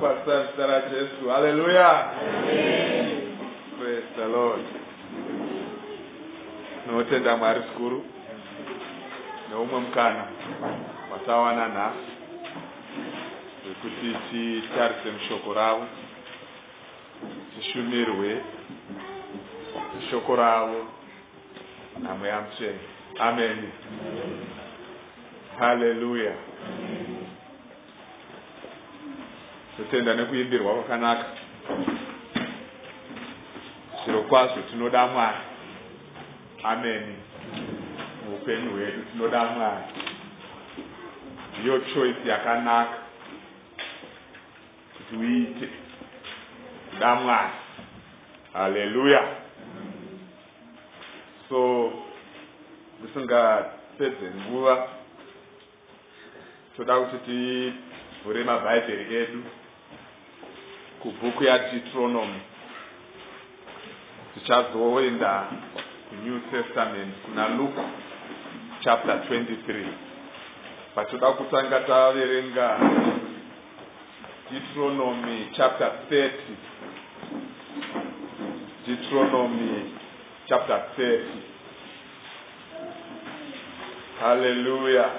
kupasa zita rajesu haleluya praise the lord. Tinotenda mwari zikuru neumwe mukana. Watawana nhasi wekuti titarise mushoko ravo tishumirwe shoko ravo namweya mutsvene ameni haleluya totenda nekuimbirwa kwakanaka. Zviro kwazvo tinoda mwari. Ameni muupenyu hwedu tinoda mwari. Ndiyo choice yakanaka kuti uite. Kuda mwari. Haleluya so tisingapedze nguva. Toda kuti tivhure mabhaibheri edu kubhuku yadeuteronomy tichazoenda kunew testament kuna luke chapter 23 pachoda kutanga taverenga deuteronomy chapter 30 deuteronomy chapter 30 haleluya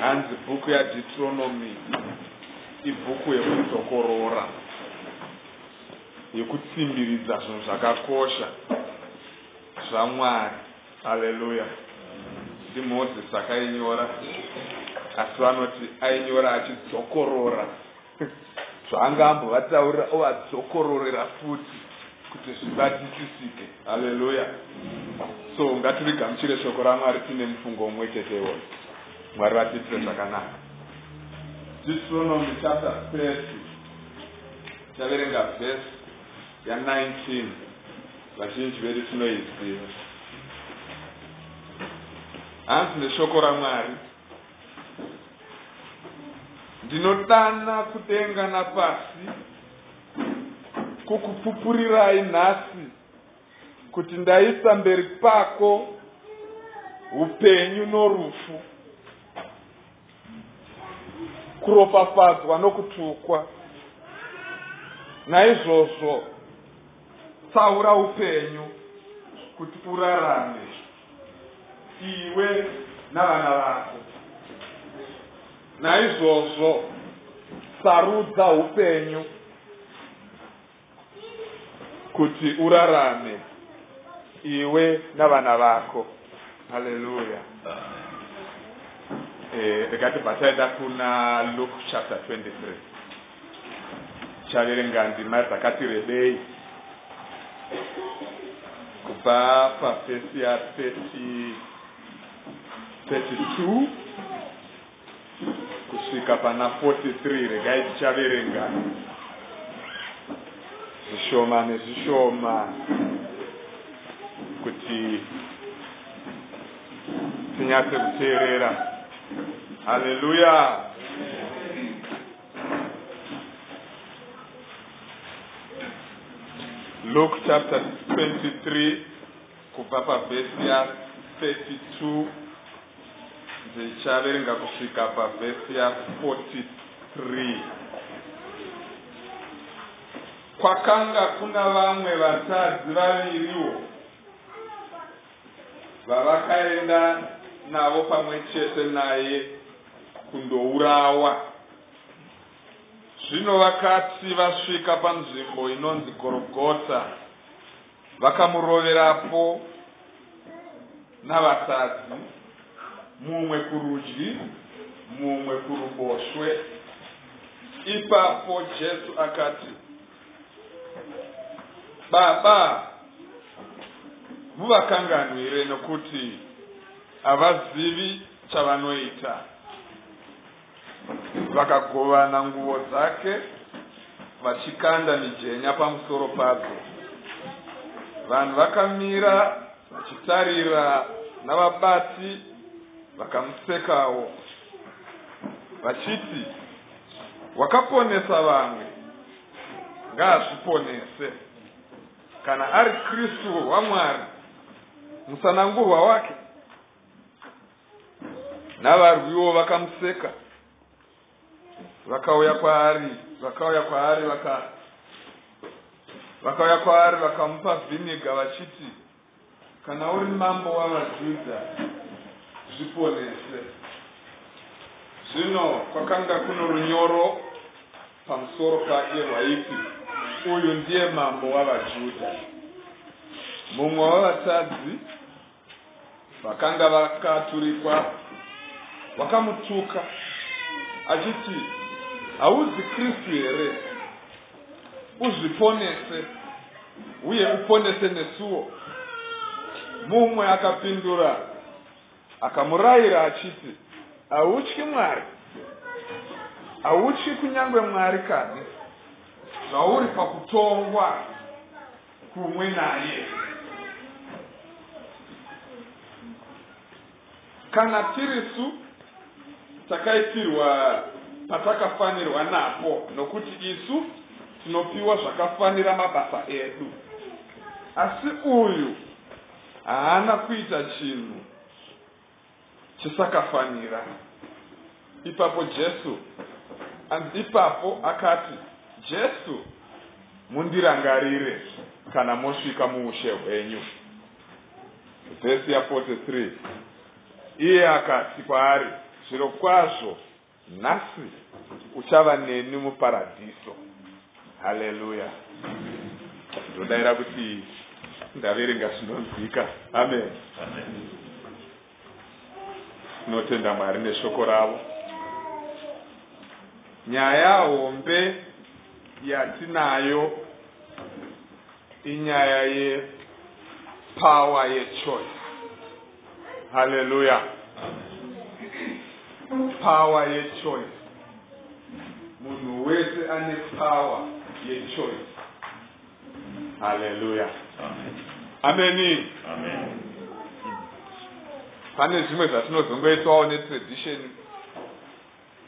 hanzi bhuku yadeuteronomy ibhuku yekudzokorora yekutsimbiridza zvinhu zvakakosha zvamwari haleluya ndimozisi akainyora asi vanoti ainyora achidzokorora zvaanga ambovataurira ovadzokororera futi kuti zvibatisisike. Haleluya so ngativigamuchire shoko ramwari tine mufungo mumwe chetewo mwari vatiitire zvakanaka deuteronomy chapter 30 taverenga vhesi ya19 vazhinji vedu tinoiziva. Hanzi neshoko ramwari? Ndinodana kudenga napasi kukupupurirai nhasi kuti ndaisa mberi pako upenyu norufu kuropafadzwa nokutukwa. Naizvozvo tsaura upenyu kuti urarame. Iwe navana vako. Naizvozvo sarudza upenyu kuti urarame. Iwe navana vako. Haleluya rega tibva taenda kuna luke chapter 23 chaverenga ndima dzakati rebei. Kubva pavhesi ya 32 kusvika pana 43 regai tichaverenga zvishoma nezvishoma kuti tinyatse kuteerera haleluya luke chapter 23 kubva pavhesi ya 32 ndichaverenga kusvika pavhesi ya 43 kwakanga kuna vamwe vatadzi vaviriwo vavakaenda navo pamwe chete naye kundourawa. Zvino vakati vasvika panzvimbo inonzi gorogota. Vakamuroverapo navatadzi mumwe kurudyi mumwe kuruboshwe. Ipapo jesu akati baba muvakanganwire nokuti havazivi chavanoita vakagovana nguo dzake vachikanda mijenya pamusoro padzo. Vanhu vakamira vachitarira navabati vakamusekawo vachiti wakaponesa vamwe ngaazviponese. Kana ari kristu wamwari musanangurwa wake. Navarwiwo vakamuseka vakauya kwaari vakauya kwaari vaka vakauya kwaari vakamupa vhiniga vachiti kana uri mambo wavajudha zviponese zvino kwakanga kuno runyoro pamusoro pake rwaiti uyu ndiye mambo wavajudha. Mumwe wavatadzi vakanga vakaturikwa vakamutuka achiti haudzi kristu here? Uzviponese. Uye uponese nesuwo. Mumwe akapindura akamurayira achiti hautyi mwari? Hautyi kunyange mwari kani? Zvauri pakutongwa kumwe naye. Kana tirisu takaitirwa patakafanirwa napo nokuti isu tinopiwa zvakafanira mabasa edu. Asi uyu haana kuita chinhu chisakafanira. Ipapo jesu ipapo akati jesu mundirangarire kana mosvika muushe hwenyu. Vhesi ya43 iye akati kwaari zviro kwazvo nhasi uchava neni muparadhiso haleluya ndodayira kuti ndaverenga zvinonzwika amen. Tinotenda mwari neshoko ravo. Nyaya hombe yatinayo inyaya yepawa yechoice haleluya pawa yechoice munhu wese ane pawa yechoice haleluya ameni pane zvimwe zvatinozongoitwawo netradition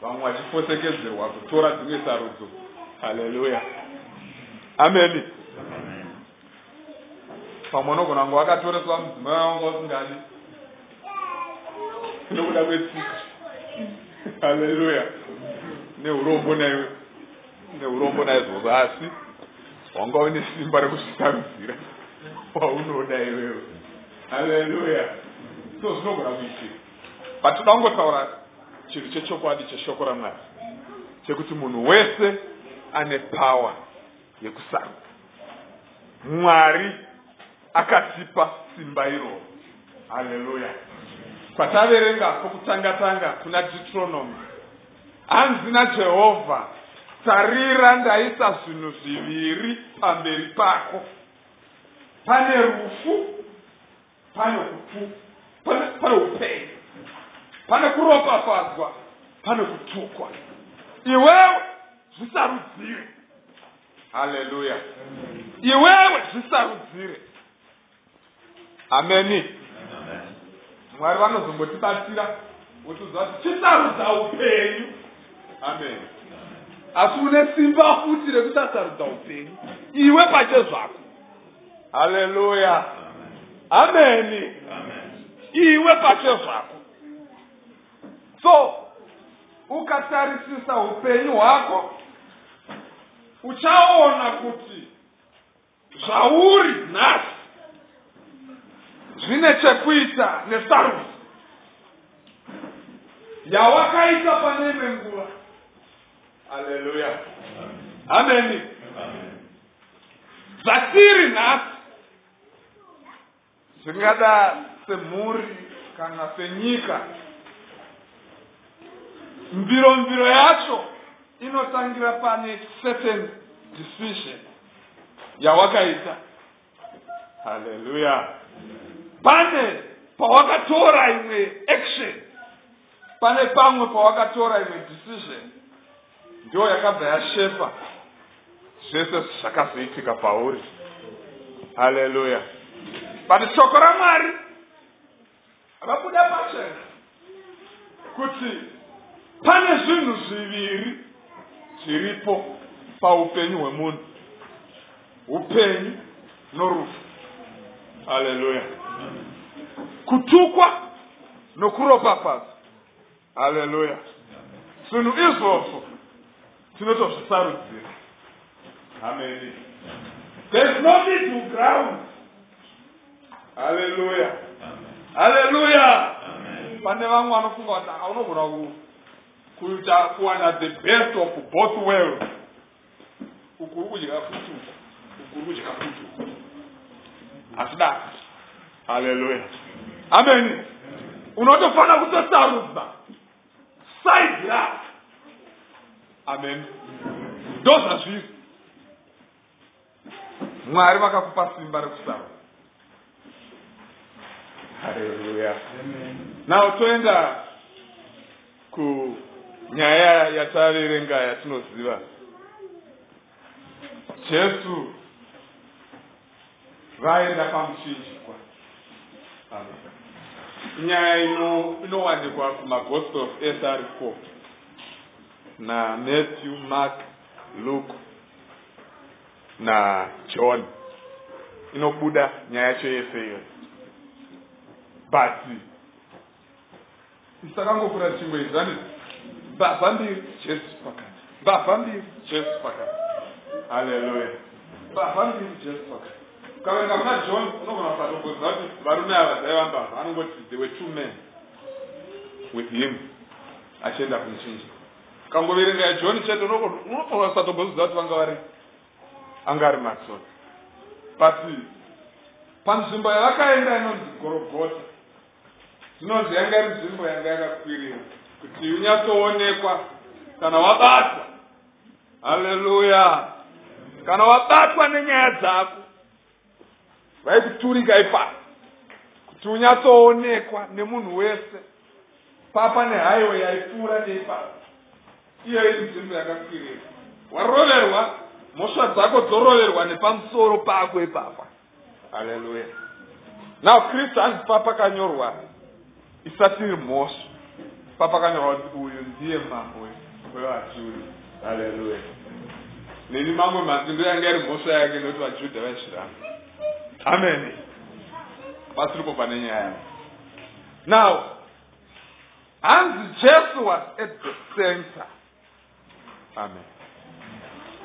vamwe vachifosekedzerwa kutora dzimwe sarudzo. Haleluya ameni pamwe unogona kunge wakatoreswa mudzimai wanga usingadi. Nokuda kwetsika haleluya neurombo naiwe neurombo naizvozvo asi wanga une simba rekuzvitarudzira waunoda iwewe. Haleluya so zvinogona kuitika but toda kungotaura chinhu chechokwadi cheshoko ramwari chekuti munhu wese ane pawa yekusaruka mwari akatipa simba iroro. Haleluya kwataverenga kwokutanga tanga kuna deuteronomy. Hanzi najehovha tarira ndaisa zvinhu zviviri pamberi pako. Pane rufu pane kutu pane, pane upenyu pane kuropafadzwa pane kutukwa. Iwewe zvisarudzire. Haleluya iwewe zvisarudzire. Ameni mwari vanozombotibatira votiudza kuti chisarudza upenyu. Amen. Asi une simba futi rekuti asarudza upenyu. Iwe pache zvako. Haleluya ameni iwe pache zvako. So ukatarisisa upenyu hwako uchaona kuti zvauri nhasi zvine chekuita nesarudzo yawakaita pane imwe nguva. Aleluya ameni zvatiri nhasi. Zvingada semhuri kana senyika. Mbiro mbiro yacho inotangira pane certain decision yawakaita. Haleluya pane pawakatora imwe action. Pane pamwe pawakatora imwe decision. Ndo yakabva yashefa zvese zvakazoitika pauri. Haleluya but shoko ramwari rabuda pachena kuti pane zvinhu zviviri zviripo paupenyu hwemunhu. Upenyu norufu. Haleluya kutukwa nokuropafadza haleluya zvinhu izvozvo tinotozvisarudzira ameni there's no need to ground. Haleluya haleluya pane vamwe vanofunga kuti aka unogona kuita kuwana the best of both world uku uri kudya futi uku uri kudya futi hasida haleluya ameni unotofanira kutosarudza. Saidi rako amen. Ndo zvazviri mwari vakakupa simba rekusarudza. Haleluya now toenda kunyaya yataverenga yatinoziva. Jesu vaenda pamuchinjikwa nyaya inowanikwa kumagospels ese ari four namatthew mark luke najohn inobuda nyaya yacho yese iyoyo but isakangokura tichingoizvani mbavha mbiri jesu pakati. Mbavha mbiri jesu pakati. Haleluya mbavha mbiri jesu pakati. Ukaverenga kuna john unogona kusatogoziva kuti varume ava dzaiva mbavha. Anongoti there were two men with him achienda kumuchinja ukangoverenga yajohn chete unogona kusatogoziva kuti vanga vari anga ari matsotsi but panzvimbo yavakaenda inonzi gorogota zvinonzi yanga iri nzvimbo yanga yakakwirira kuti unyatsoonekwa kana wabatwa haleluya kana wabatwa nenyaya dzako vaikuturika ipapo kuti unyatsoonekwa nemunhu wese. Papa nehaiwe yaipfuura neipapo iyo iri nzvimbo yakakwirira. Waroverwa mhosva dzako dzoroverwa nepamusoro pako ipapa. Haleluya now kristu hanzi papakanyorwa isati iri mhosva. Papakanyorwa kuti uyu ndiye mambo wevajudha haleluya neni mamwe masindo yanga iri mhosva yake nekuti vajudha vaishiramba amen. Pasiripo pane nyaya now hanzi jesu was at the center. Amen.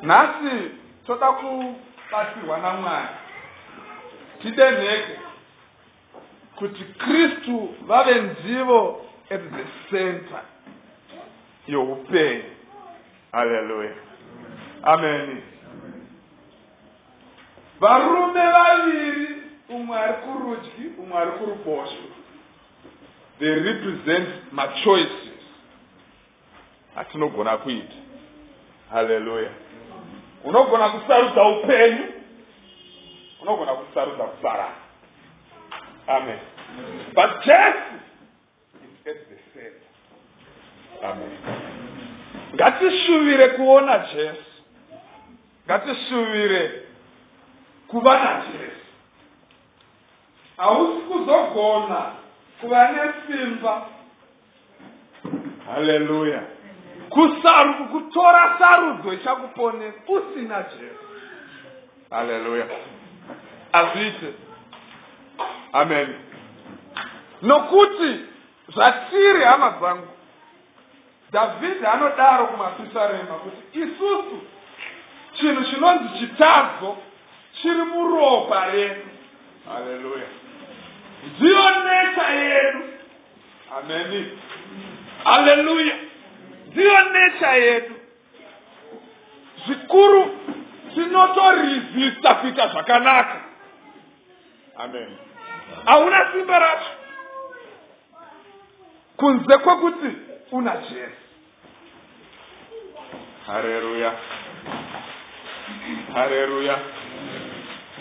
Nhasi toda kubatsirwa namwari tidenheke kuti kristu vave ndivo at the center. Youpenyu haleluya ameni varume vaviri umwe ari kurudyi umwe ari kuruboshwe. They represent machoices atinogona kuita. Haleluya unogona kusarudza upenyu unogona kusarudza kusarana amen. But jesu is at the center. Amen. Ngatishuvire kuona jesu ngatishuvire kuva najesu hausi kuzogona kuva nesimba haleluya. Kutora sarudzo ichakuponesa usina jesu. Haleluya. Azviite amen. Nokuti zvatiri hama dzangu dhavhidhi anodaro kumapisarema kuti isusu chinhu chinonzi chitadzo chiri muropa redu. Haleluya ndiyo necha yedu. Ameni. Haleluya ndiyo necha yedu. Zvikuru tinotorizista kuita zvakanaka. Amen. Hauna simba racho. Kunze kwekuti una jesu. Hareruya hareruya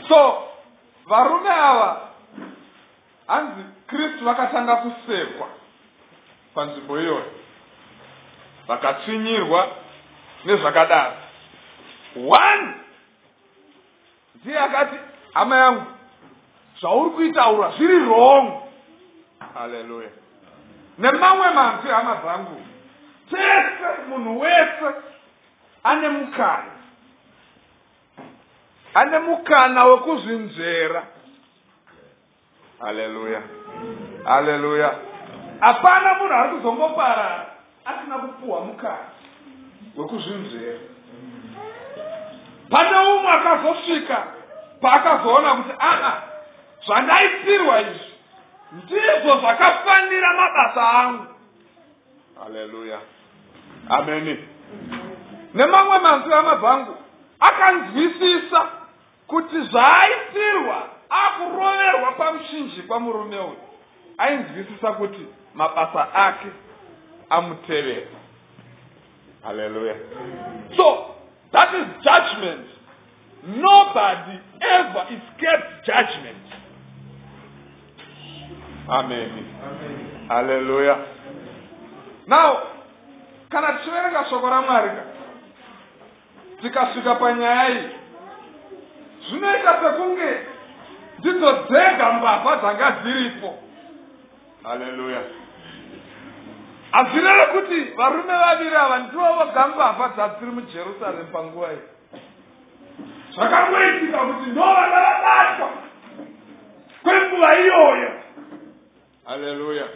so varume ava hanzi kristu vakatanga kusekwa panzvimbo iyoyo vakatsvinyirwa nezvakadaro. One ndiye akati hama yangu zvauri kuitaura zviri wrong. Haleluya nemamwe manzwi hama dzangu tese munhu wese ane mukana ane mukana wekuzvinzvera haleluya haleluya hapana munhu ari kuzongoparara asina kupuhwa mukana wekuzvinzvera pane umwe akazosvika paakazoona kuti aa zvandaitirwa izvi. Ndizvo zvakafanira mabasa angu. Haleluya ameni nemamwe manzwi amabhangu akanzwisisa kuti zvaaitirwa akuroverwa pamushinjikwa murume uyu. Ainzwisisa kuti mabasa ake amutevera. Haleluya so that is judgment. Nobody ever escapes judgment. Amen. Haleluya now kana tichiverenga shoko ramwari ka tikasvika panyaya iyi zvinoita sekunge ndidzo dzega mbavha dzanga dziripo. Haleluya hazvireve kuti varume vaviri ava ndivo voga mbavha dzadziri mujerusaremu panguva iyi? Zvakangoitika kuti ndo vanga vabatwa kwenguva iyoyo. Haleluya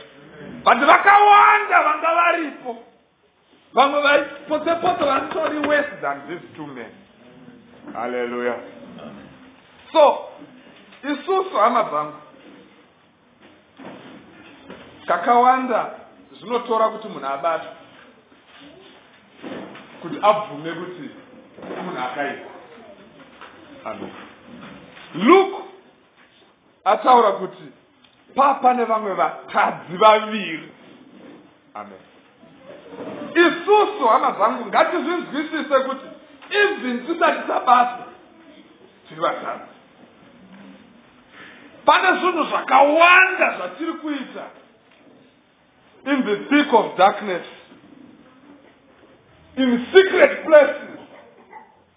but vakawanda vanga varipo. Vamwe vaipotsepoto vatori worse than these two men. Haleluya so isusu hama dzangu kakawanda zvinotora kuti munhu abatwe kuti abvume kuti munhu akaipa amen luke ataura kuti pa pane vamwe vakadzi vaviri. Amen. Isusu hama dzangu ngatizvinzwisise kuti even tisati tabatwa tiri vatadzi pane zvinhu zvakawanda zvatiri kuita. In the thick of darkness. In secret places.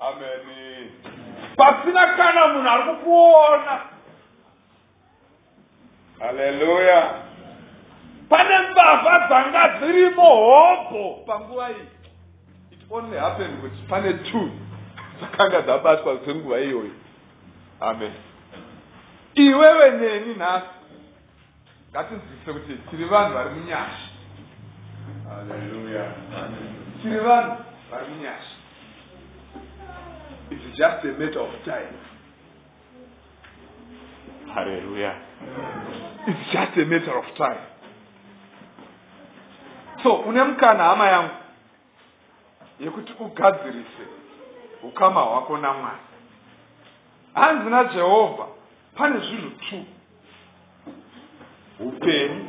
Amen. Pasina kana munhu ari kukuona. Haleluya pane mbavha dzanga dzirimo hopo panguva iyi. It only happened kuti pane two dzakanga dzabatwa dzenguva iyoyo. Amen iwewe neni nhasi. Ngatinzwise kuti tiri vanhu vari munyasha. Tiri vanhu vari munyasha. Its just a matter of time. Haleluya its just a matter of time. So une mukana hama yangu? Yekuti ugadzirise ukama hwako namwari. Hanzi najehovha pane zvinhu two upenyu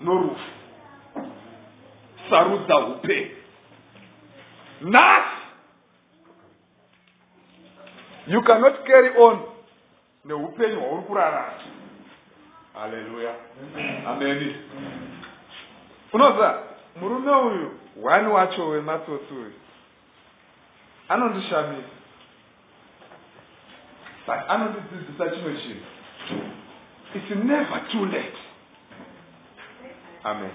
norufu. Sarudza upenyu nhasi! You cannot carry on neupenyu hwauri kurarama haleluya ameni unoza murume uyu wani wacho wematsotsi uyu? Anondishamisa. But anondidzidzisa chimwe chinhu it's never too late. Amen.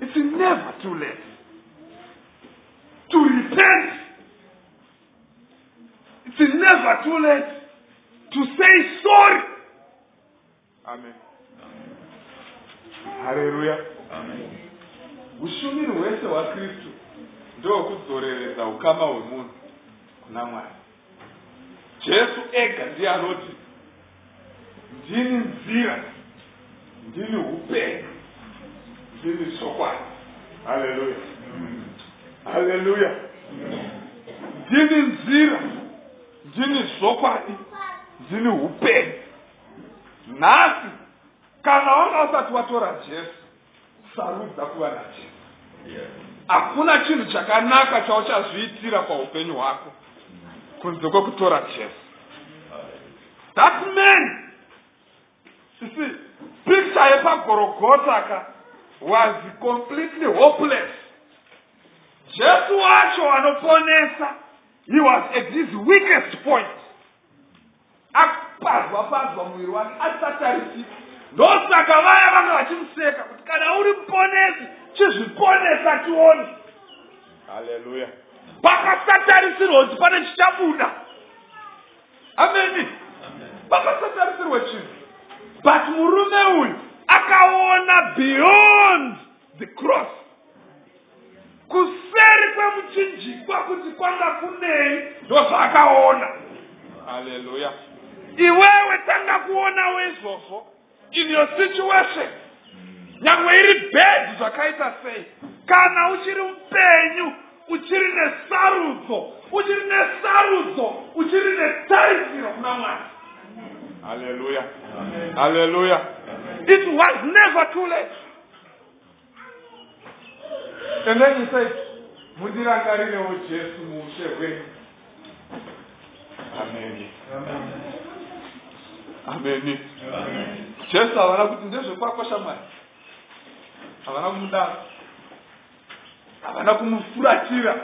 It's never too late to repent. It's never too late to say sorry. Amen. Haleluya ushumiri hwese hwakristu ndohwekudzoreredza ukama hwemunhu kuna mwari jesu ega ndiye anoti ndini nzira ndini upenyu ndini chokwadi. Haleluya haleluya ndini nzira ndini zvokwadi ndini upenyu. Nhasi kana wanga usati watora jesu sarudza kuva najesu. Hakuna chinhu chakanaka chauchazviitira paupenyu hwako kunze kwekutora jesu that man see picture yepagorogota ka was completely hopeless. Jesu wacho anoponesa he was at his weakest point. Apazwa pazwa muviri wake asatarisika. Ndosaka vaya vanga vachimuseka kuti kana uri muponesi chizviponesa tione. Haleluya pakasatarisirwa kuti pane chichabuda. Ameni pakasatarisirwa chinhu. But murume uyu akaona beyond the cross. Kuseri kuchinjikwa kuti kwanga kunei ndozvaakaona haleluya iwewe tanga kuonawo izvozvo in your situation nyangwe iri bhedhi zvakaita sei. Kana uchiri upenyu uchiri nesarudzo uchiri nesarudzo uchiri netarisiro kuna mwari. Haleluya haleluya it was never too late. And then he said mundirangarirewo jesu muushe hwenyu ameni ameni jesu havana kuti ndezvekwakosha mwari. Havana kumudaro havana kumufuratira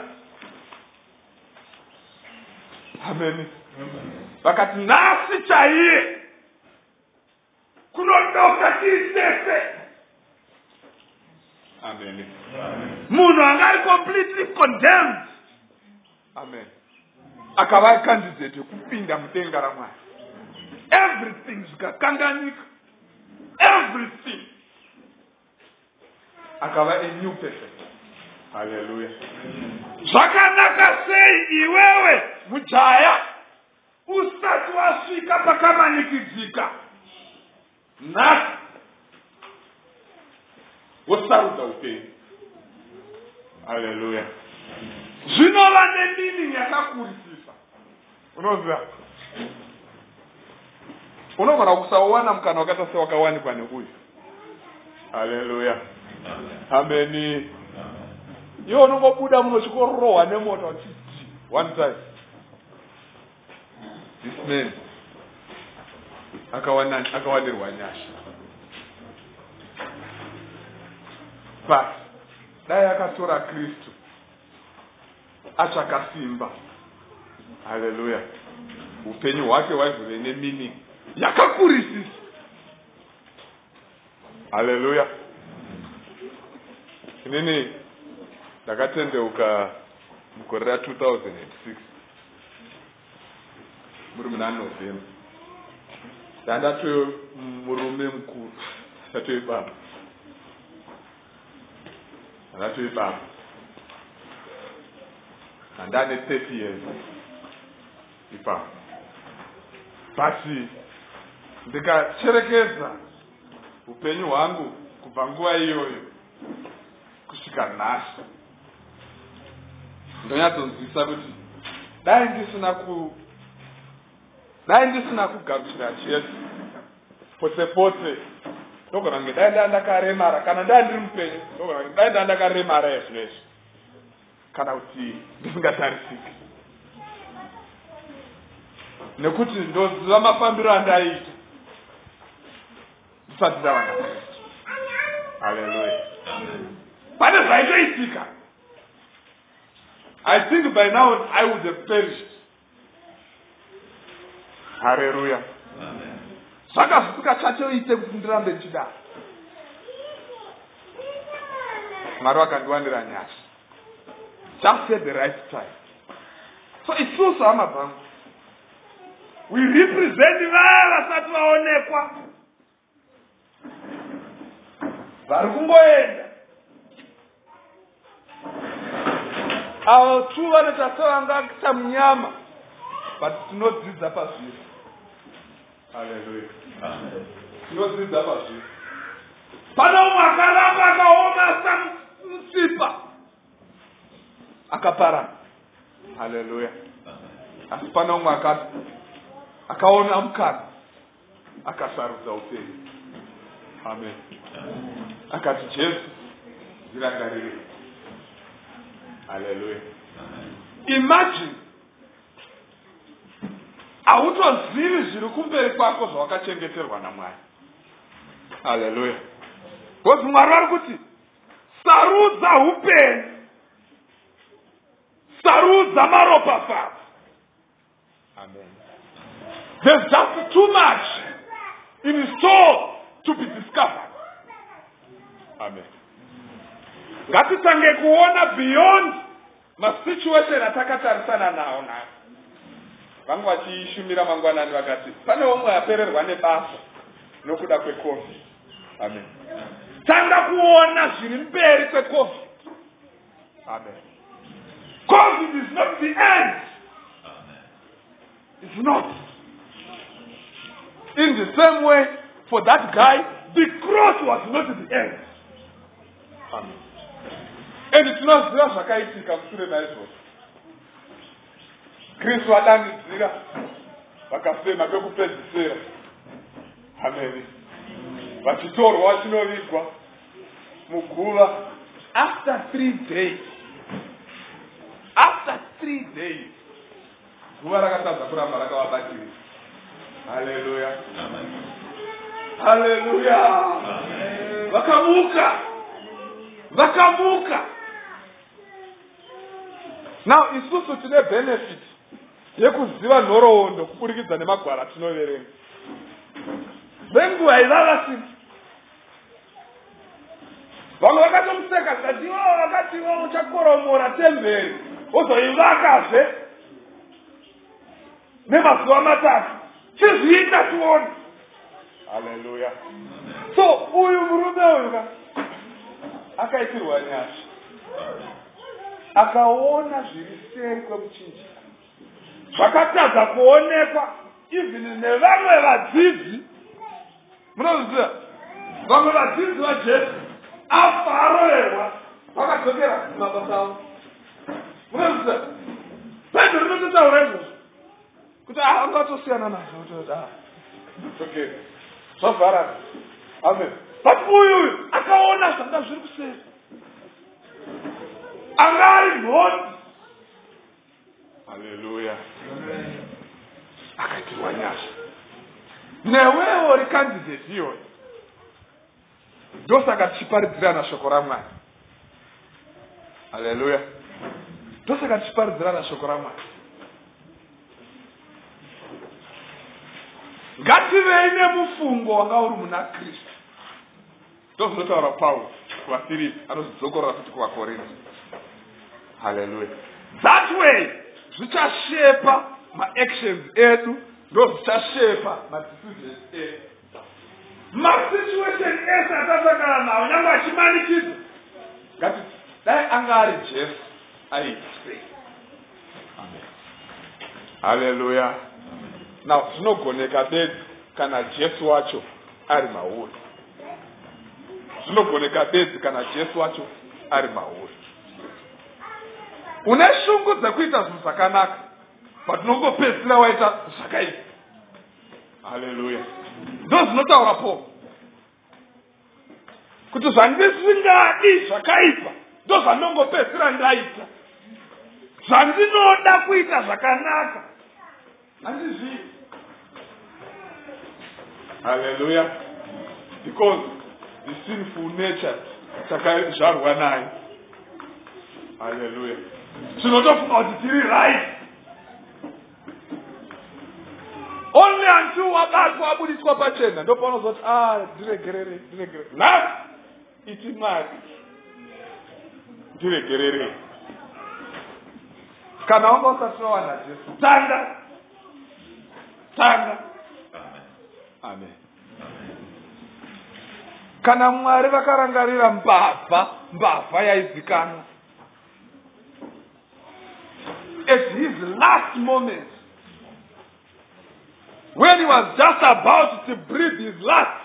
ameni vakati nhasi chaiye? Kunodoka tii sese ameni munhu anga ari completely condemned. Amen. Akava candidate yekupinda mudenga ramwari. Everything zvikakanganika. Everything. Akava a new person haleluya zvakanaka sei iwewe mujaya usati wasvika pakamanikidzika. Nhasi wosarudza upenyu. Haleluya zvinova nemining yakakurisisa unoziva unogona kusawana mukana wakaita sewakawanikwa neuyu haleluya ameni iwo unongobuda muno chikorohwa nemota uchiti one time. This man akawanirwa nyasha. But dai akatora kristu atsvaka simba. Haleluya upenyu hwake hwaizove nemining yakakurisisa. Haleluya inini ndakatendeuka mugore ra2006 muri muna novemba ndandatoyo murume mukuru ndatoibaba ndandatoibaba handane 30 years. Ipapo but ndikacherekedza upenyu hwangu kubva nguva iyoyo kusvika nhasi ndonyatsonzwisa kuti dai ndisina ku dai ndisina kugamuchira jesu pose pose ndogona kunge dai ndaa ndakaremara kana ndaa ndiri mupenyu ndogona kunge dai ndaa ndakaremara ezvinezvi kana kuti ndisingatarisiki. Nekuti ndoziva mafambiro andaiita ndisati ndava nakristu. Haleluya pane zvaitoitika i think by now i would have perished. Haleluya zvaka zvisikachatoite kuti ndirambe ndichidaro mwari wakandiwanira nyasha. Just at the right time. So isusu hama bhangu we represent vaya vasati vaonekwa. Vari kungoenda avo tu vanoita sevangakita munyama but tinodzidza pazviri haleluya tinodzidza pazviri pana umwe akaramba akaoma samutsipa akaparana haleluya asi pana umwe akati akaona mukana akasarudza upenyu. Amen. Akati jesu ndirangarire haleluya imagine hautozivi zviri kumberi kwako zvawakachengeterwa namwari. Haleluya bcause mwari vari kuti sarudza upenyu sarudza maropafadzo amen. There's just too much in store to be discovered. Amen ngatitange kuona beyond masituation atakatarisana nawo nayo vangu vachishumira mangwanani vakati pane umwe apererwa nebasa nokuda kwecovid amen tanga kuona zviri mberi kwecovid amen COVID is not the end. It's not. In the same way, for that guy, the cross was not the end. Amen. And tinoziva zvakaitika mushure maizvozvo. Kristu adanidzira vakafema pekupedzisira. Ameni vachitorwa vachinovigwa muguva after three days. After three days. Guva rakatadza kuramba rakavabatiri haleluya haleluya vakamuka. Vakamuka now isusu tine benefit yekuziva nhoroondo kuburikidza nemagwara tinoverenga. Venguva ivavasina vamwe vakatomuseka zikati iwo vakati iwo uchakoromora temberi. Wozoivakazve nemazuva matatu. Chizviita tione. Haleluya so uyu murume uyu ka akaitirwa nyasha akaona zviri seri kwemuchinjika zvakatadza kuonekwa even nevamwe vadzidzi. Munozviziva vamwe vadzidzi vajesu afa aroverwa vakadzokera kumabasa avo. Munozviziva bhaibheri rinototaura izvozvo kuti angatosiyana nazvo okay zvavharana amen. But uyu uyu akaona zvanga zviri kuseri anga ari mhondi haleluya akaitirwa nyasha. Newewo rikandidheti iyoyo. Ndosaka tichiparidzirana shoko ramwari. Haleluya ndosaka tichiparidzirana shoko ramwari. Ngativei nemufungo wanga uri muna kristu. Ndozvinotaura pauro kuvafiripi anozvidzokorora futi kuvakorinzi haleluya that way zvichashepa maactions edu ndo zvichashepa madecisions edu. Masituation ese atasangana nawo nyange achimanikidza ngati dai anga ari jesu aiita sei haleluya now zvinogoneka bedzi kana jesu wacho ari mauri zvinogoneka bedzi kana jesu wacho ari mauri une shungu dzekuita zvinhu zvakanaka but unongopedzisira waita zvakaipa. Haleluya ndo zvinotaura po kuti zvandisingadi zvakaipa ndo zvandongopedzisira ndaita. Zvandinoda kuita zvakanaka. Handizvii. Haleluya because the sinful nature takazvarwa nayo. Haleluya tinotofunga kuti tiri right only until wabatwa wabudiswa pachena ndo paunozoti a ndiregerere ndiregerere na iti mwari ndiregerere kana wanga usati wawana jesu tanga tanga amen. Kana mwari vakarangarira mbavha mbavha yaizikanwa at his last moment. When he was just about to breathe his last.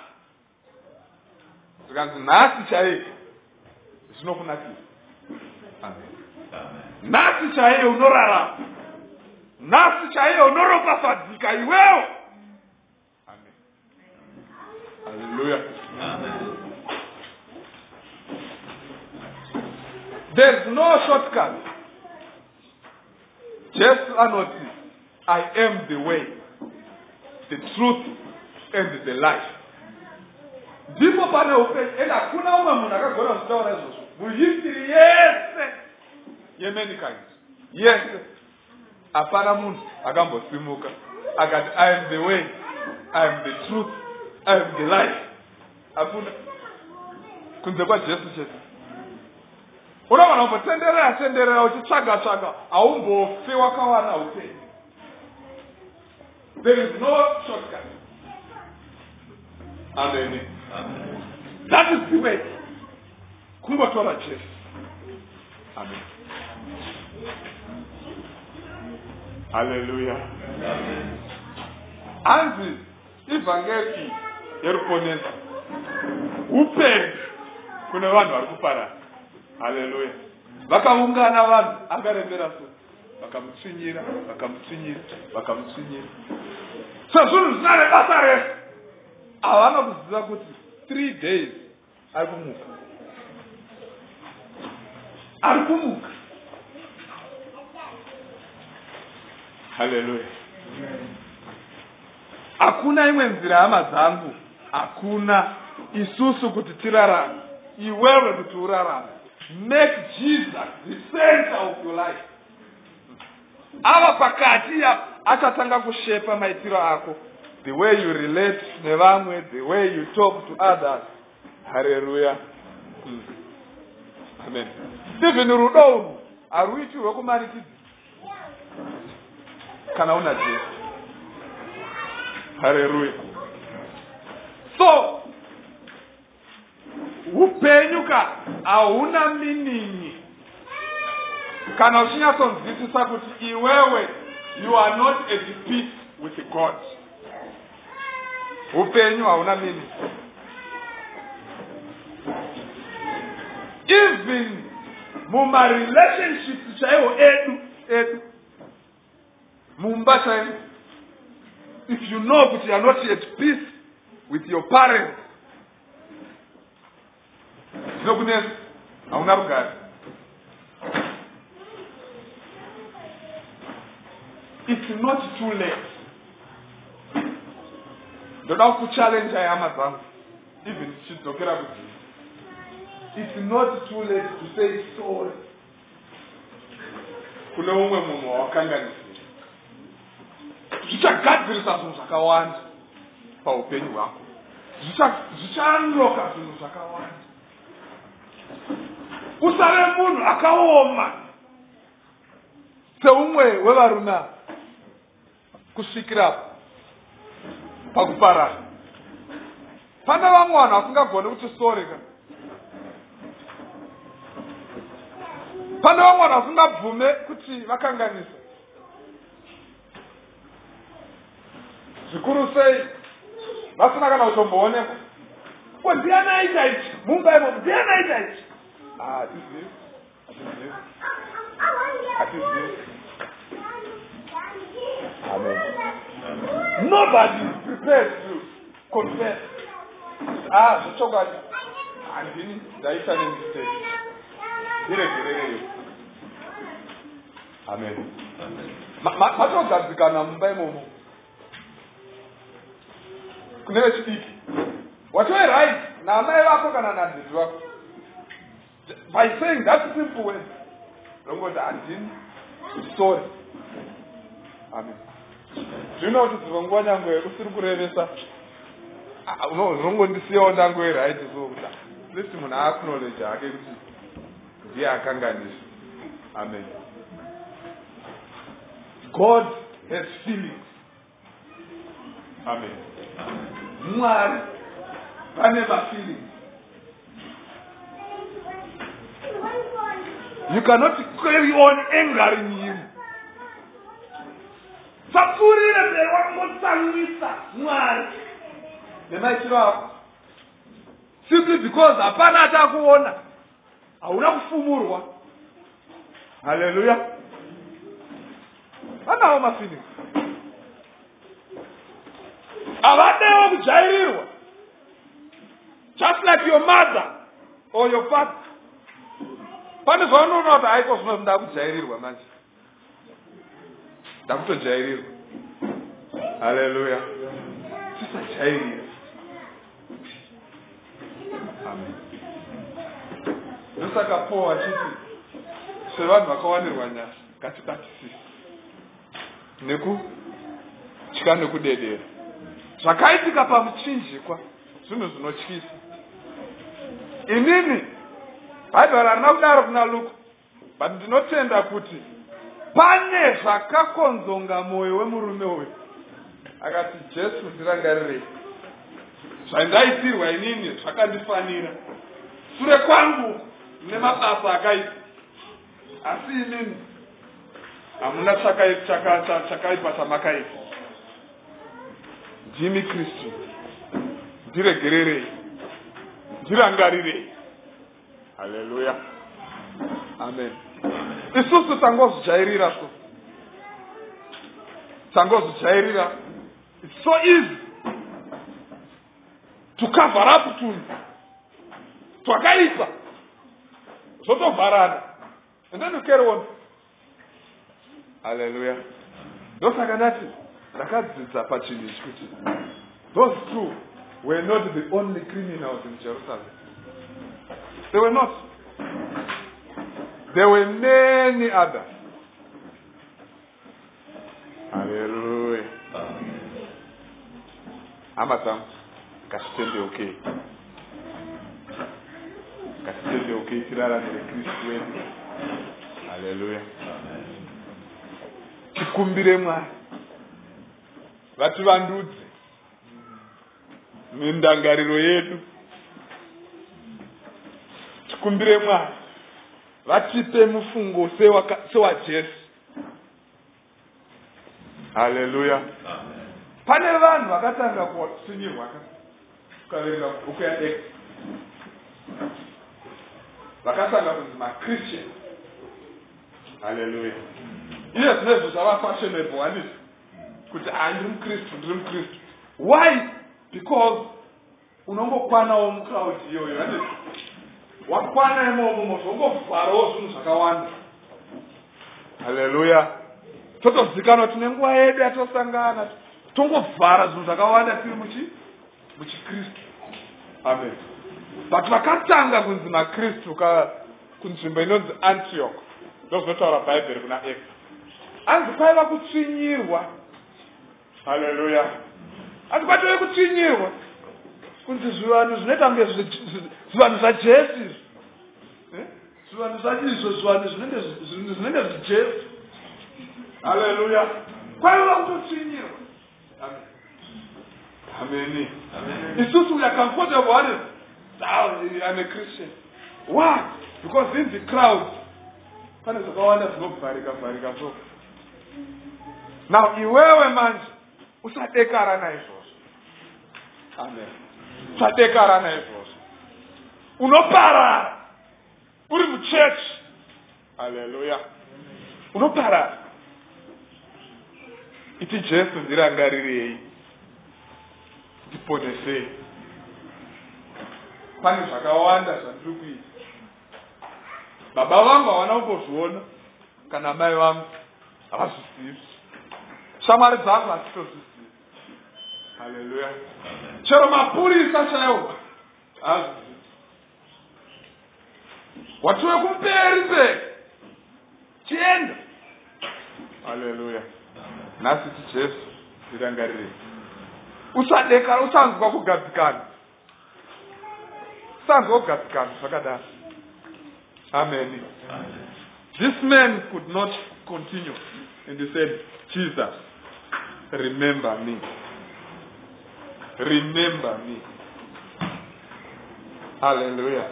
Zvikanzi nhasi chaiye zvinokunakira nhasi chaiye unorarama nhasi chaiye unoropafadzika iwewo amen. Haleluya there's no shortcut jesu anoti i am the way the truth and the life. Ndipo pane upenyu ende hakuna umwe munhu akagona kuzvitaura izvozvo. Muhistiri yese yemankind yese hapana munhu akambosimuka akati i am the way i am the truth i am the life. Hakuna. Kunze kwajesu chete unogona kumbotenderera tenderera uchitsvaga tsvaga haumbofi wakawana upenyu. There is no shortcut. Amen. That is the way. Kungotora jesu. Amen. Haleluya hanzi ivhangeri yeruponesi upenyu kune vanhu vari kuparara haleluya vakaungana vanhu akarembera so vakamutsvinyira vakamutsvinyira vakamutsvinyira sezvinhu zvina nebasa refu havana kuziva kuti three days ari kumuka. Ari kumuka. Haleluya hakuna imwe nzira hama dzangu hakuna isusu kuti tirarame iwewe kuti urarame make jesus the center of your life. Ava pakati ya achatanga kushepa maitiro ako. The way you relate nevamwe the way you talk to others. Haleluya mm. amen even rudo urwu haruiti rwekumanikidzi kana una jesu haleluya so upenyu ka hauna minin'i kana uchinyatsonzwisisa kuti iwewe you are not at peace with god. Upenyu hauna mini. Even mumarelationships chaiwo edu edu mumba chaimo if you know kuti you are not at peace with your parents zvinokunesa hauna rugare. It's not too late. Ndoda kuchallenge hama dzangu even tichidzokera kudzii it's not too late to say sorry. Kune umwe munhu wawakanganisira zvichagadzirisa zvinhu zvakawanda paupenyu hwako. Zvichanoka zvinhu zvakawanda usave munhu akaoma. Seumwe wevarume kusvikira pakuparara. Pane vamwe vanhu vasingagoni kuti sori ka pane vamwe vanhu vasingabvume kuti vakanganisa. Zvikuru sei? Vasina kana kutomboonekwa ko ndiani aita ichi? Mumba imomo ndiani aita ichi hatizivi hatizivi hatizivi amen. Nobody is prepared to confess. Ah zvechokwadi handini ndaita nemistake ndiregerereyo amen. Matogadzikana mumba imomo. Kune vechidiki. Watoi right? Naamai vako kana nadzidzi vako by saying that simple word rongoti handini sorry amen. Zvino kuti dzimwe nguva nyangwe usiri kurevesa rongodisiyawo ndangoe right so kuti list munhu aacknowledge hake kuti ndiye akanganisa amen. God has feelings. Amen. Mwari vane mafeelings you cannot carry on angering him. Sapfurire mberi wakangotsamwisa mwari. Nemaitiro ako? Simply because hapana atakuona. Hauna kufumurwa. Haleluya vanawo mafeelings havadewo kudzvairirwa just like your mother or your father pane zvaunoona kuti aiko zvino ndakudzvairirwa manje. Ndakutodzvairirwa haleluya. Tisajairira amen. Ndosaka paul achiti sevanhu vakawanirwa nyasha ngatibatisise nekutya nekudedera. Zvakaitika pamuchinjikwa zvinhu zvinotyisa. Inini bhaibheri harina kudaro kuna luka. But ndinotenda kuti pane zvakakonzonga mwoyo wemurume uyu. Akati jesu ndirangarirei zvandaitirwa inini zvakandifanira. Sure kwangu nemabasa akaita. Asi inini hamuna chakaipa chaka, chaka, chaka chamakaita. Ndimi kristu. Ndiregererei. Ndirangarirei haleluya amen. Isusu tangozvijairira so tangozvijairira its so easy to cover up tunhu twakaipa. Zvotovharana. And then you carry on. Haleluya ndosaka ndati ndakadzidza pachinhu ichi kuti those two were not the only criminals in jerusalem they were not. There were many others. Haleluya hama dzangu ngatitendeukei ngatitendeukei tiraramire kristu wedu haleluya tikumbire mwari vativandudze mindangariro yedu tikumbire mwari vatipe mufungo sewajesu haleluya pane vanhu vakatanga kutsinyirwa ukaverenga bhuku yaex vakatanga kunzi machristian. Haleluya iye zvinezvo zvava fashionable handiti kuti ha ndiri mukristu ndiri mukristu. Why? Because unongokwanawo mucloud iyoyo handiti wakwana imomomo zvongovharawo zvinhu zvakawanda. Haleluya totozikanwa tine nguva yedu yatosangana tongovhara zvinhu zvakawanda tiri muchi muchikristu amen. But vakatanga kunzi makristu kunzvimbo inonzi antioch ndozvinotaura bhaibheri kuna ex anzi kwaiva kutsvinyirwa. Haleluya anzi kwatove kutsvinyirwa kunzi zvivanhu zvinoita kunge zvivanhu zvajesu eh? zvivanhu zvaizvo zvivanhu zvinenge zvijesu haleluya kwaiva kutotsvinyirwa. Ameni isusu we are comfortable what is I'm a Christian. Why? Because in the crowd pane zvakawanda zvinobvarika bvarika so. Now iwewe manje usadekara naizvozvo. Amen usadekara naizvozvo unoparara. Uri muchechi. Haleluya. Unoparara. Iti jesu ndirangarirei. Ndiponesei. Pane zvakawanda zvandiri kuita. Baba vangu havana kumbozviona kana mai vangu havazvizivi shamwari dzangu hadzitozvizivi haleluya chero mapurisa chaiwo watiwe kumberi mberi chienda haleluya nhasi ti jesu ndirangarirei usadekara usanzwa kugadzikana usanzwa kugadzikana zvakadaro amen. This man could not continue and he said jesus remember me remember me. Hallelujah.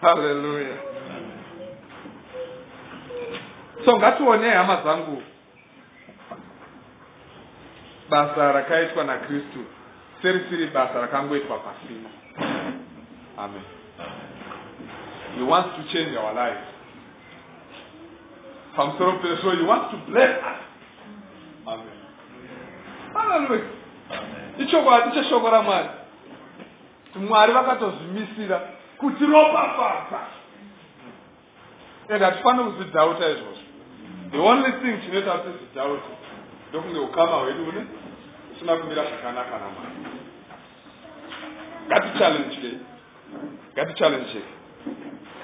Hallelujah. So ngatione hama dzangu basa rakaitwa nakristu serisiri basa rakangoitwa pasina. Amen. He wants to change our lives. Pamusoro pezvo he wants to bless us. Amen. Haleluya ichokwadi cheshoko ramwari. Mwari vakatozvimisira kuti ropafadza and hatifaniri kuzvidhauta izvozvo. The only thing chinoita kuti zvidhauta ndokunge ukama hwedu une usina kumira zvakanaka namwari. Ngatichallenjei ngatichallenjei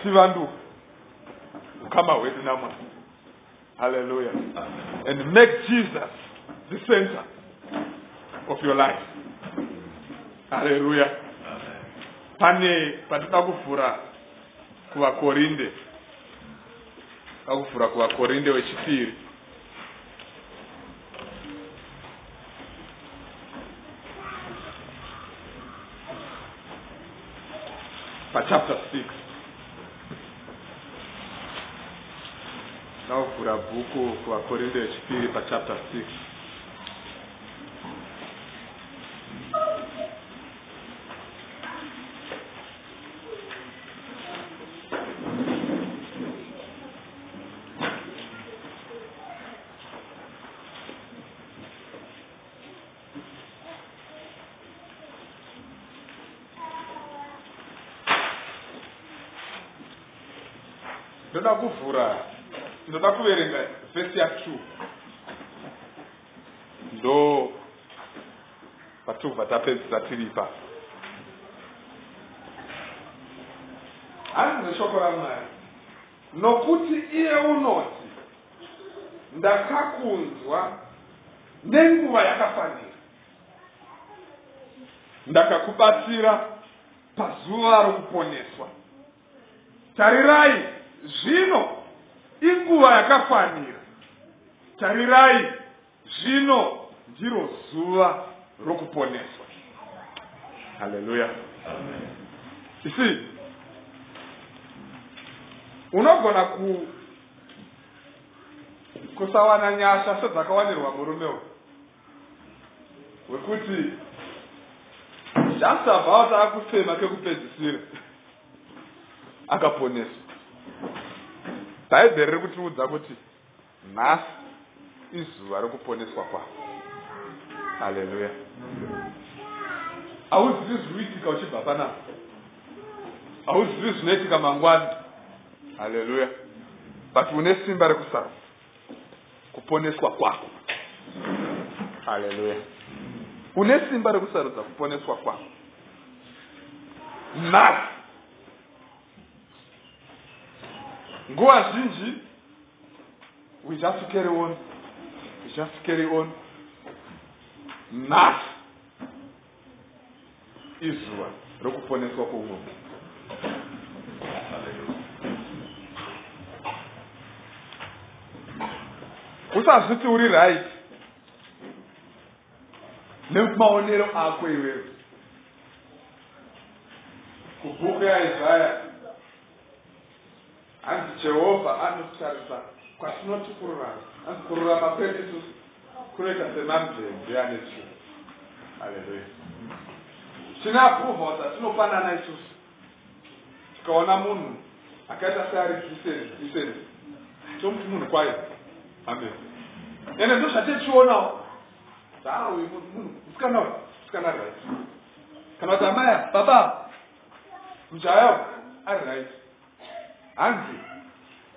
tivanduka ukama hwedu namwari. Haleluya and make jesus the center of your life. Haleluya pane patida kuvhura kuvakorinde akuvhura kuvakorinde wechipiri. Pachapter 6 nauvhura bhuku kuvakorinde wechipiri pachapter 6 ndoda kuvhura ndoda kuverenga vhesi ya2 ndo patobva tapedzisa tiripa. Hanzi neshoko ramwari nokuti iye unoti ndakakunzwa nenguva yakafanira. Ndakakubatsira pazuva rokuponeswa. Tarirai zvino inguva yakafanira tarirai zvino ndiro zuva rokuponeswa. Haleluya isi unogona ku kusawana nyasha sedzakawanirwa murume uyu. Wekuti just about akufema kekupedzisira akaponeswa bhaibheri riri kutiudza kuti nhasi izuva rekuponeswa kwako haleluya. Hauzivi zviri kuitika uchibva panapa hauzivi zvinoitika mangwani? Haleluya. But une simba rekusara kuponeswa kwako haleluya. Une simba rekusarudza kuponeswa kwako nhasi nguva zhinji we just carry on we just carry on. Nhasi izuva rokuponeswa kwoumwe munhu usazviti uri right? Nemaonero ako iwewe kubhuku yaisaya hanzi jehovha anotarisa kwatinoti kururama hanzi kururama kwedu isusu kunoita semamvemve ane tsvina haleluya tinaaprovha kuti hatinofanana isusu. Tikaona munhu akaita seari diseni tomuti munhu kwayo amen. Ende ndo zvatechioonawo zauyu munhu musikana musikana right. Kana kuti amaya baba mujayawo ari right hanzi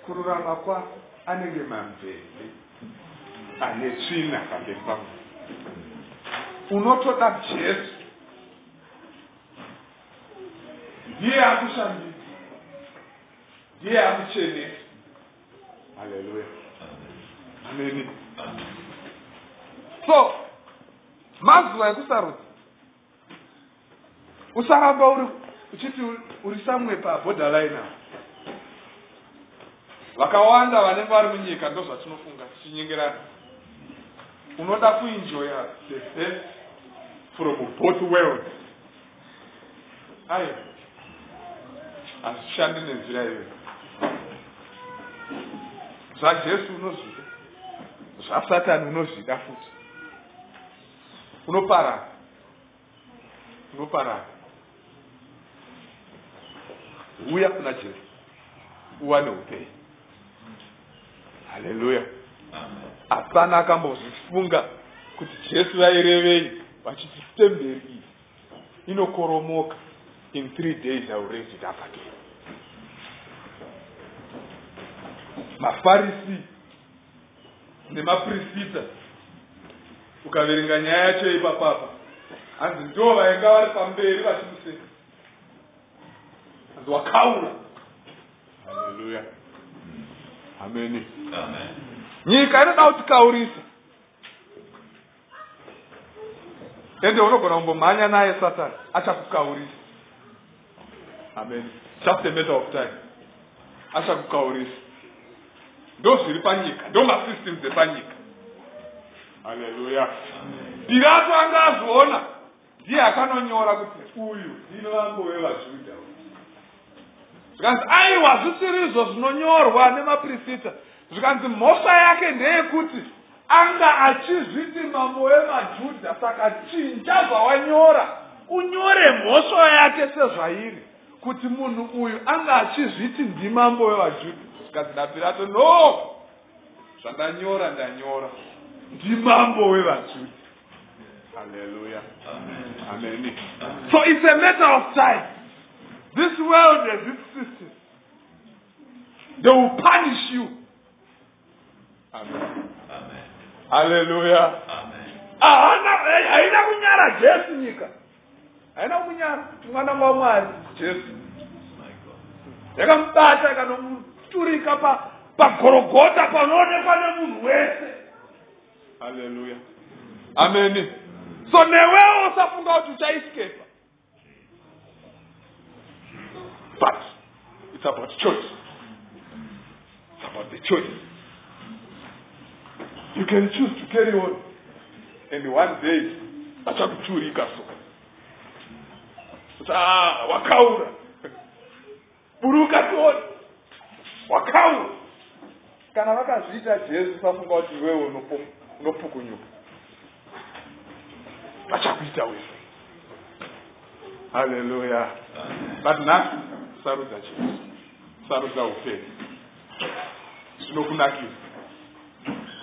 kururama kwako anenge mamvemve ane tsvina pamberi unotoda jesu. Ndiye akushambidza ndiye akuchenesa. Haleluya ameni so mazuva ekusarudza usaramba uri uchiti uri samwe paborderline apo vakawanda vanenge vari munyika ndo zvatinofunga tichinyengerana unoda kuenjoya the best from both world ai hazvishandi nenzira iyoyo zvajesu unozvida zvasatani unozvida futi. Unoparara? Unoparara? Uya kuna jesu uwane upenyu haleluya hapana akambozvifunga kuti jesu vairevei vachiti temberi iyi inokoromoka in three days iwill raise it up again. Mafarisi nemapristita ukaverenga nyaya yacho ipapapa hanzi ndo vainga vari pamberi vachimuseka hanzi wakaura. Haleluya ameni nyika inoda kutikaurisa ende unogona kumbomhanya naye satani achakukaurisa amen. Just a matter of time. Achakukaurisa ndo zviri panyika ndo masystems epanyika haleluya pirato anga azviona ndiye akanonyora kuti uyu ndino vangu vevajudha zvikanzi aiwa zvisirizvo zvinonyorwa nemapristita zvikanzi mhosva yake ndeyekuti anga achizviti mambo wemajudha saka chinja zvawanyora. Unyore mhosva yake sezvairi kuti munhu uyu anga achizviti ndimambo wevajudha zvikanzi napirato no zvandanyora ndanyora. Ndimambo wevajudha haleluya amen. So it's a matter of time this world has its system they will punish you amen haleluya haina kunyara jesu nyika haina kumunyara mwana wamwari jesu yakamubata ikanomuturika pagorogota panoonekwa nemunhu wese haleluya ameni so newewo usafunga kuti uchaiskepa but it's about choice. It's about the choice. You can choose to carry on. And one day achakuturika so kuti ah, wakaura. Buruka tioni wakaura. Kana vakazviita jesu safunga kuti iwewe unopukunyuka. Vachakuita wese. Haleluya but nhasi sarudza jesu sarudza upenyu. Zvinokunakisa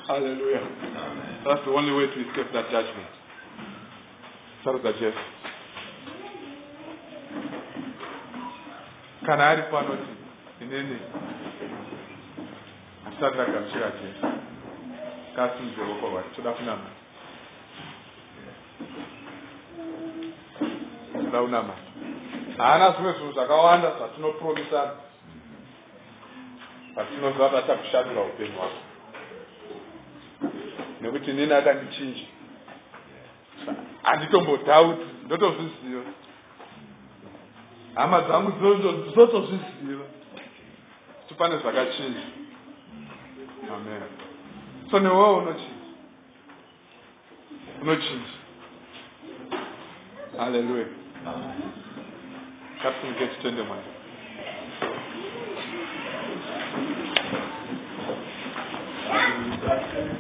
haleluya that's the only way to escape that judgment. Sarudza jesu. Kana ari panoti inini hasati ndagamuchira jesu. Kasimudze ruoko rwake toda kunamata toda kunamata haana zvimwe zvinhu zvakawanda zvatinopromisana zvatinoziva kuti achakushandura upenyu hwako. Nekuti nini akandichinja handitombodhauti ndotozviziva hama dzangu dzotozviziva kuti pane zvakachinja. Amen. So newewo unochinja? Unochinja? Haleluya ngatifunge titende mwari questions.